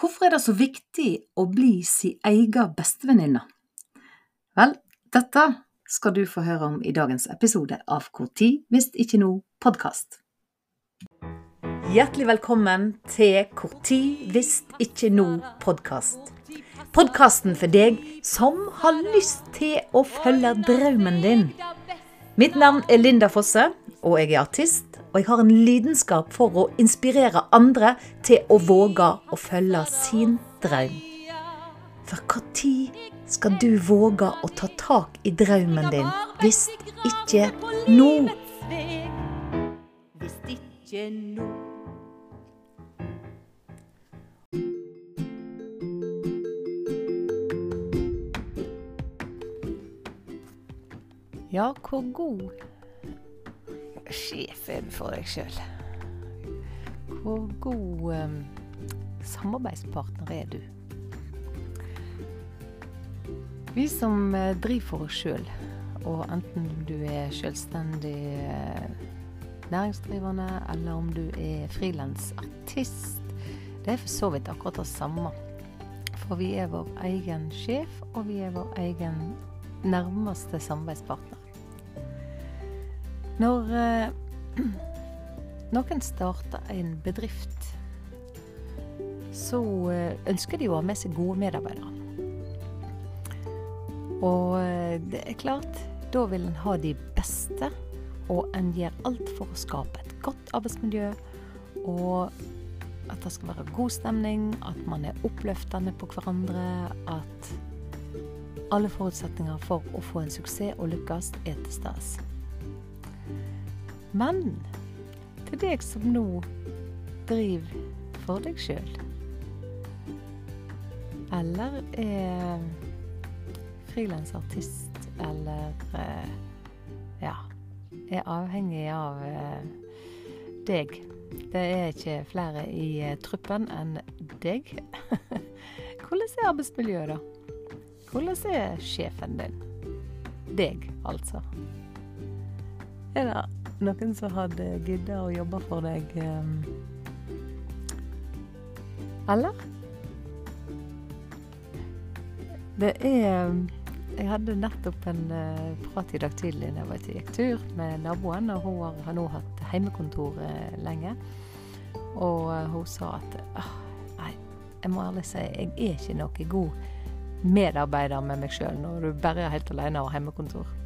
Hvorfor er det så viktig å bli si egen bestevenninne? Vel, dette skal du få høre om i dagens episode av Hvor tid hvis ikke nå podkast. Hjertelig velkommen til Hvor tid hvis ikke nå podkast. Podkasten for deg som har lyst til å følge drømmen din. Mitt navn er Linda Fosse, og jeg er artist. Og jeg har en lidenskap for å inspirere andre til å våge å følge sin drøm. For når skal du våge å ta tak i drømmen din, hvis ikke nå? Hvis ikke nå. Ja, hvor god sjef er du for deg sjøl? Hvor god um, samarbeidspartner er du? Vi som uh, driver for oss sjøl, og enten du er selvstendig uh, næringsdrivende, eller om du er frilansartist, det er for så vidt akkurat det samme. For vi er vår egen sjef, og vi er vår egen nærmeste samarbeidspartner. Når eh, noen starter en bedrift, så eh, ønsker de å ha med seg gode medarbeidere. Og eh, det er klart, da vil en ha de beste, og en gjør alt for å skape et godt arbeidsmiljø. Og at det skal være god stemning, at man er oppløftende på hverandre. At alle forutsetninger for å få en suksess og lykkes er til stede. Men til deg som nå driver for deg sjøl, eller er frilansartist, eller eh, ja, er avhengig av eh, deg. Det er ikke flere i eh, truppen enn deg. Hvordan er arbeidsmiljøet, da? Hvordan er sjefen din? Deg, altså. Er det noen som hadde gidda å jobbe for deg? Ehm, eller? Det er Jeg hadde nettopp en uh, prat i dag tidlig da jeg gikk tur med naboen. og Hun har, nå hatt heimekontor uh, lenge. Og uh, hun sa at nei, jeg må ærlig si jeg er ikke noe god medarbeider med meg sjøl når du bare er helt alene og har heimekontor.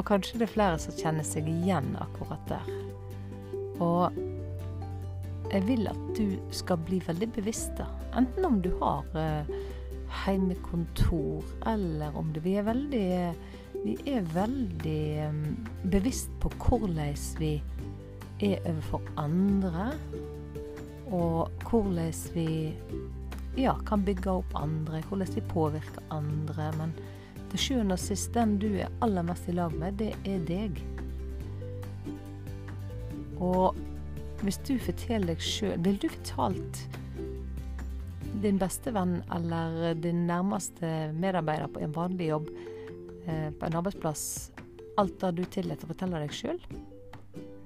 Og kanskje det er flere som kjenner seg igjen akkurat der. Og jeg vil at du skal bli veldig bevisst, da. Enten om du har uh, heimekontor, eller om du Vi er veldig, vi er veldig um, bevisst på hvordan vi er overfor andre. Og hvordan vi ja, kan bygge opp andre, hvordan vi påvirker andre. Men til sjuende og sist, den du er aller mest i lag med, det er deg. Og hvis du forteller deg sjøl Ville du fortalt din beste venn eller din nærmeste medarbeider på en vanlig jobb eh, på en arbeidsplass alt det du tillater å fortelle deg sjøl?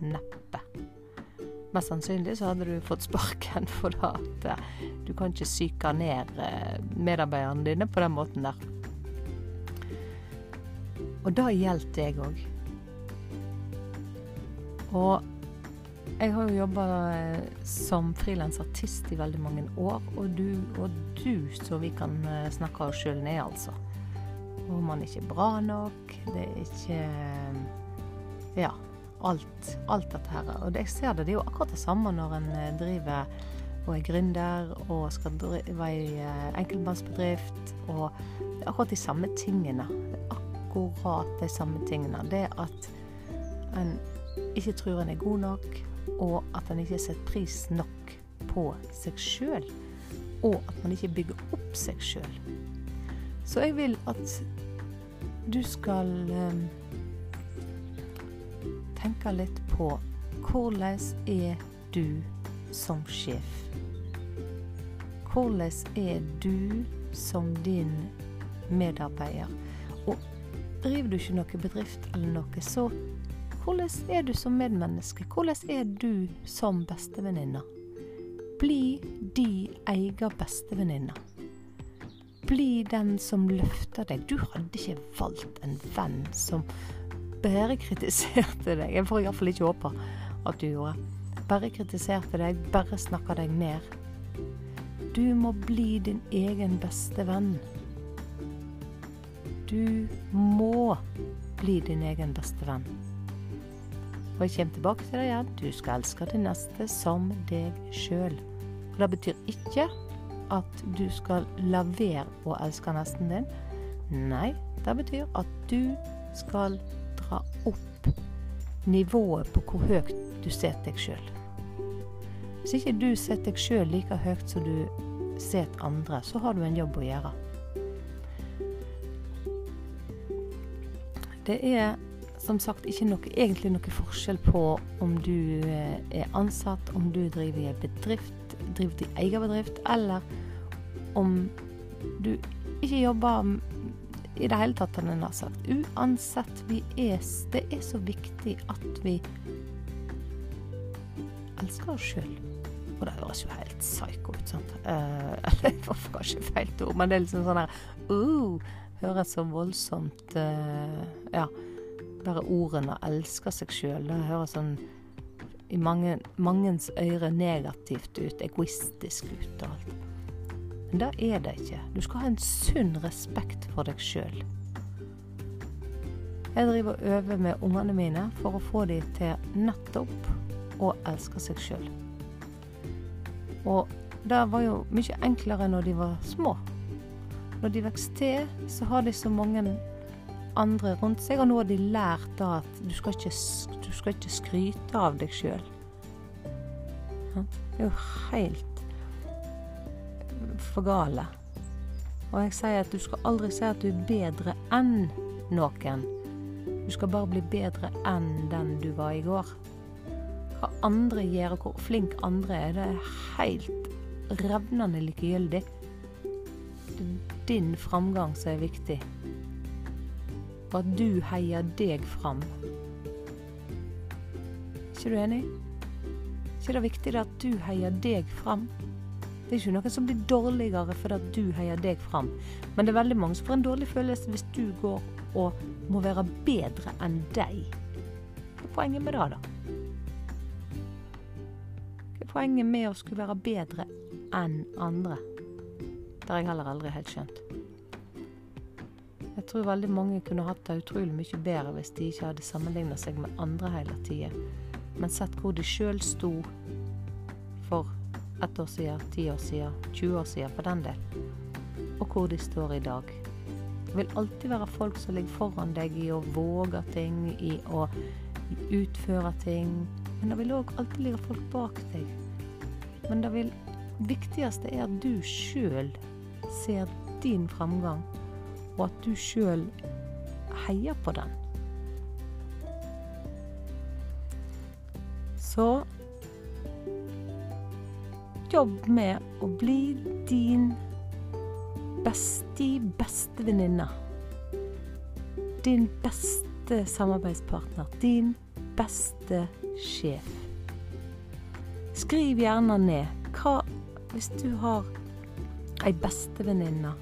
Neppe. Mest sannsynlig så hadde du fått sparken for at eh, du kan ikke psyke ned eh, medarbeiderne dine på den måten der. Og det gjaldt deg òg. Og jeg har jo jobba eh, som frilansartist i veldig mange år, og du, og du så vi kan eh, snakke oss sjøl ned, altså. Og man er ikke bra nok, det er ikke eh, Ja. Alt, alt dette her. Og jeg ser det, det er jo akkurat det samme når en driver og er gründer og skal drive ei enkeltmannsbedrift. Og det er akkurat de samme tingene akkurat de samme tingene. Det at en ikke tror en er god nok, og at en ikke setter pris nok på seg sjøl. Og at man ikke bygger opp seg sjøl. Så jeg vil at du skal eh, tenke litt på hvordan er du som sjef? Hvordan er du som din medarbeider? Driver du ikke noe bedrift eller noe, så hvordan er du som medmenneske? Hvordan er du som bestevenninne? Bli de egen bestevenninne. Bli den som løfter deg. Du hadde ikke valgt en venn som bare kritiserte deg. Jeg får iallfall ikke håpe at du gjorde. Bare kritiserte deg, bare snakka deg ned. Du må bli din egen beste venn. Du må bli din egen beste venn. Og jeg kommer tilbake til det igjen. Du skal elske din neste som deg sjøl. Og det betyr ikke at du skal la være å elske nesten din. Nei, det betyr at du skal dra opp nivået på hvor høyt du setter deg sjøl. Hvis ikke du setter deg sjøl like høyt som du setter andre, så har du en jobb å gjøre. Det er som sagt ikke noe, egentlig noe forskjell på om du eh, er ansatt, om du driver i en bedrift, driver din egen bedrift, eller om du ikke jobber i det hele tatt, han har sagt. Uansett, vi er, det er så viktig at vi elsker oss sjøl. Og det høres jo helt psycho ut, sant. Eller det var kanskje feil ord, men det er liksom sånn her uh, Høres så voldsomt uh, Ja. Bare ordene 'elsker seg sjøl', det høres sånn i mange, mangens øyre negativt ut, egoistisk ut og alt. Men det er det ikke. Du skal ha en sunn respekt for deg sjøl. Jeg driver og øver med ungene mine for å få dem til nettopp å elske seg sjøl. Og det var jo mye enklere når de var små. Når de vokser til, så har de så mange andre rundt seg, og nå har de lært da at du skal ikke, du skal ikke skryte av deg sjøl. Det er jo helt for gale. Og jeg sier at du skal aldri si at du er bedre enn noen. Du skal bare bli bedre enn den du var i går. Hva andre gjør, og hvor flink andre er, det er helt revnende likegyldig. Det din framgang som er viktig. Og at du heier deg fram. Er ikke du enig? Er ikke det viktig at du heier deg fram? Det er ikke noe som blir dårligere fordi at du heier deg fram. Men det er veldig mange som får en dårlig følelse hvis du går og må være bedre enn deg. Hva er poenget med det, da? Hva er poenget med å skulle være bedre enn andre? Det har jeg heller aldri helt skjønt. Jeg tror veldig mange kunne hatt det utrolig mye bedre hvis de ikke hadde sammenligna seg med andre hele tida, men sett hvor de sjøl sto for ett år siden, ti år siden, 20 år siden for den del, og hvor de står i dag. Det vil alltid være folk som ligger foran deg i å våge ting, i å utføre ting. Men det vil òg alltid ligge folk bak deg. Men det vil, viktigste er at du sjøl ser din framgang, og at du sjøl heier på den. Så Jobb med å bli din beste bestevenninne. Din beste samarbeidspartner. Din beste sjef. Skriv gjerne ned hva hvis du har ei bestevenninne.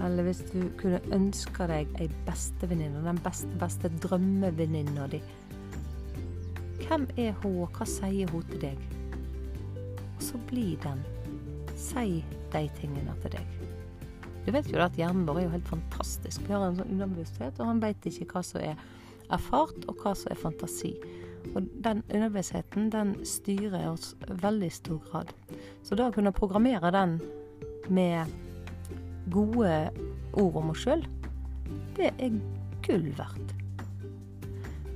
Eller hvis du kunne ønske deg ei bestevenninne. Den beste, beste drømmevenninna di. Hvem er hun, og hva sier hun til deg? Og så bli den. Si de tingene til deg. Du vet jo at hjernen vår er jo helt fantastisk. Vi har en sånn underbevissthet, og han vet ikke hva som er erfart, og hva som er fantasi. Og den underbevisstheten, den styrer oss veldig stor grad. Så da å kunne programmere den med gode ord om oss sjøl, det er gull verdt.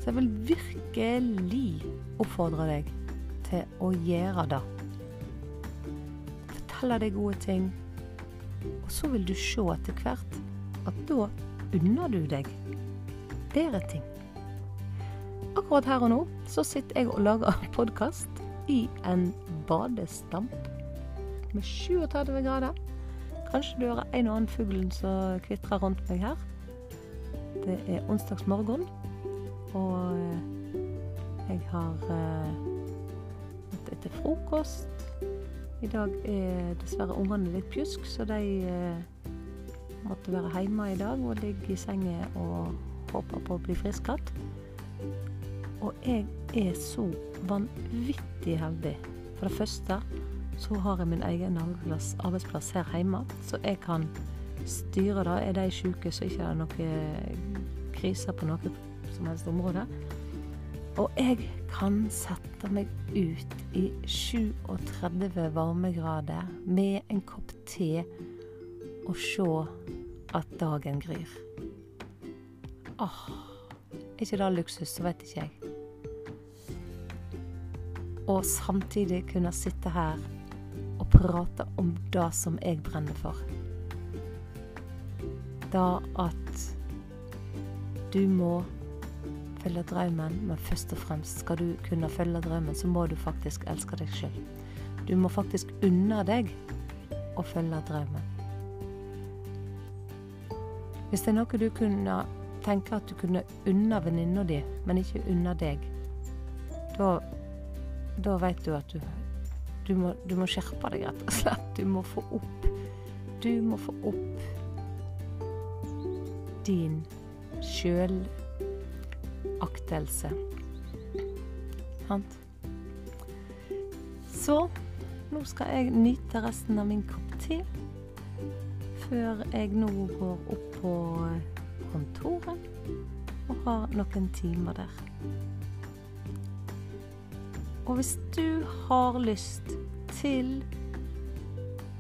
Så jeg vil virkelig oppfordre deg til å gjøre det Fortelle deg gode ting. Og så vil du se etter hvert at da unner du deg bedre ting. Akkurat her og nå så sitter jeg og lager podkast i en badestamp med 37 grader. Kanskje du hører en og annen fugl som kvitrer rundt meg her. Det er onsdags morgen, og eh, jeg har gått etter frokost I dag er dessverre ungene litt pjusk, så de eh, måtte være hjemme i dag og ligge i senga og håpe på å bli friske igjen. Og jeg er så vanvittig heldig. For det første så har jeg min egen arbeidsplass, her hjemme, så jeg kan styre det. Er de syke, så ikke er det noe kriser på noe som helst område. Og jeg kan sette meg ut i 37 varmegrader med en kopp te og se at dagen gryr. Åh, er ikke det luksus, så vet ikke jeg. Og samtidig kunne sitte her og prate om det som jeg brenner for. Da at du må følge drømmen, men først og fremst skal du kunne følge drømmen, så må du faktisk elske deg sjøl. Du må faktisk unne deg å følge drømmen. Hvis det er noe du kunne tenke at du kunne unne venninna di, men ikke unne deg, da, da veit du at du, du, må, du må skjerpe deg, rett og slett. Du må få opp Du må få opp din sjølaktelse. Sant? Så nå skal jeg nyte resten av min kopp te før jeg nå går opp på kontoret og har noen timer der. Og hvis du har lyst til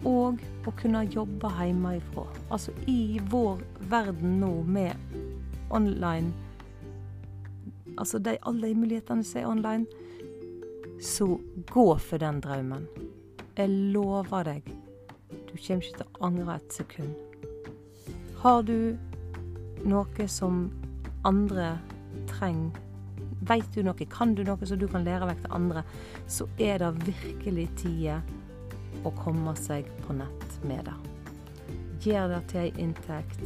og å kunne jobbe hjemmefra. Altså i vår verden nå med online Altså de, alle de mulighetene som er online. Så gå for den drømmen. Jeg lover deg. Du kommer ikke til å angre et sekund. Har du noe som andre trenger Veit du noe, kan du noe som du kan lære vekk til andre, så er det virkelig tida å komme seg på nett med det. Gjør det til ei inntekt,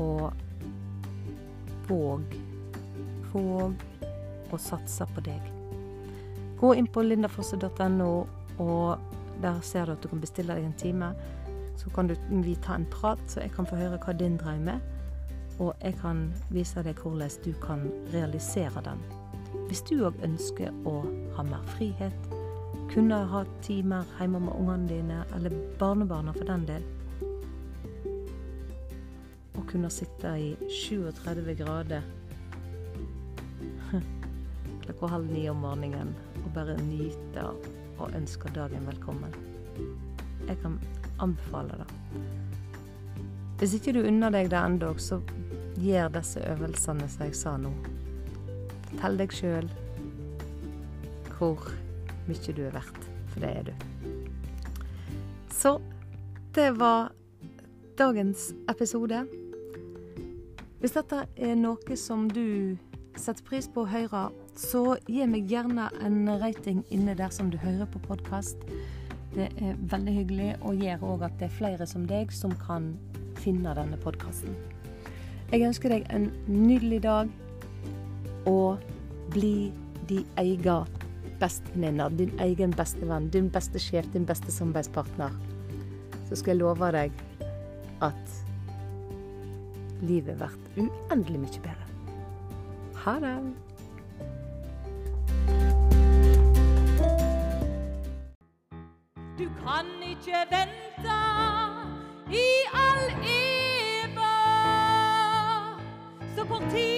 og våg, våg å satse på deg. Gå inn på lindafosse.no, og der ser du at du kan bestille deg en time. Så kan du, vi ta en prat, så jeg kan få høre hva din drøm er. Og jeg kan vise deg hvordan du kan realisere den. Hvis du òg ønsker å ha mer frihet, kunne ha timer hjemme med ungene dine, eller barnebarna for den del. Å kunne sitte i 37 grader klokka halv ni om morgenen og bare nyte og ønske dagen velkommen. Jeg kan anbefale det. Hvis ikke du unner deg det ennå, så gjør disse øvelsene som jeg sa nå. Fortell deg sjøl hvor mye du er verdt, for det er du. Så det var dagens episode. Hvis dette er noe som du setter pris på å høre, så gi meg gjerne en rating inne der som du hører på podkast. Det er veldig hyggelig, og gjør òg at det er flere som deg som kan finne denne podkasten. Jeg ønsker deg en nydelig dag, og bli de egen bestevenninne, din egen bestevenn, din beste sjef, din beste samarbeidspartner, så skal jeg love deg at livet blir uendelig mye bedre. Ha det! Du kan ikke vente i difficulty.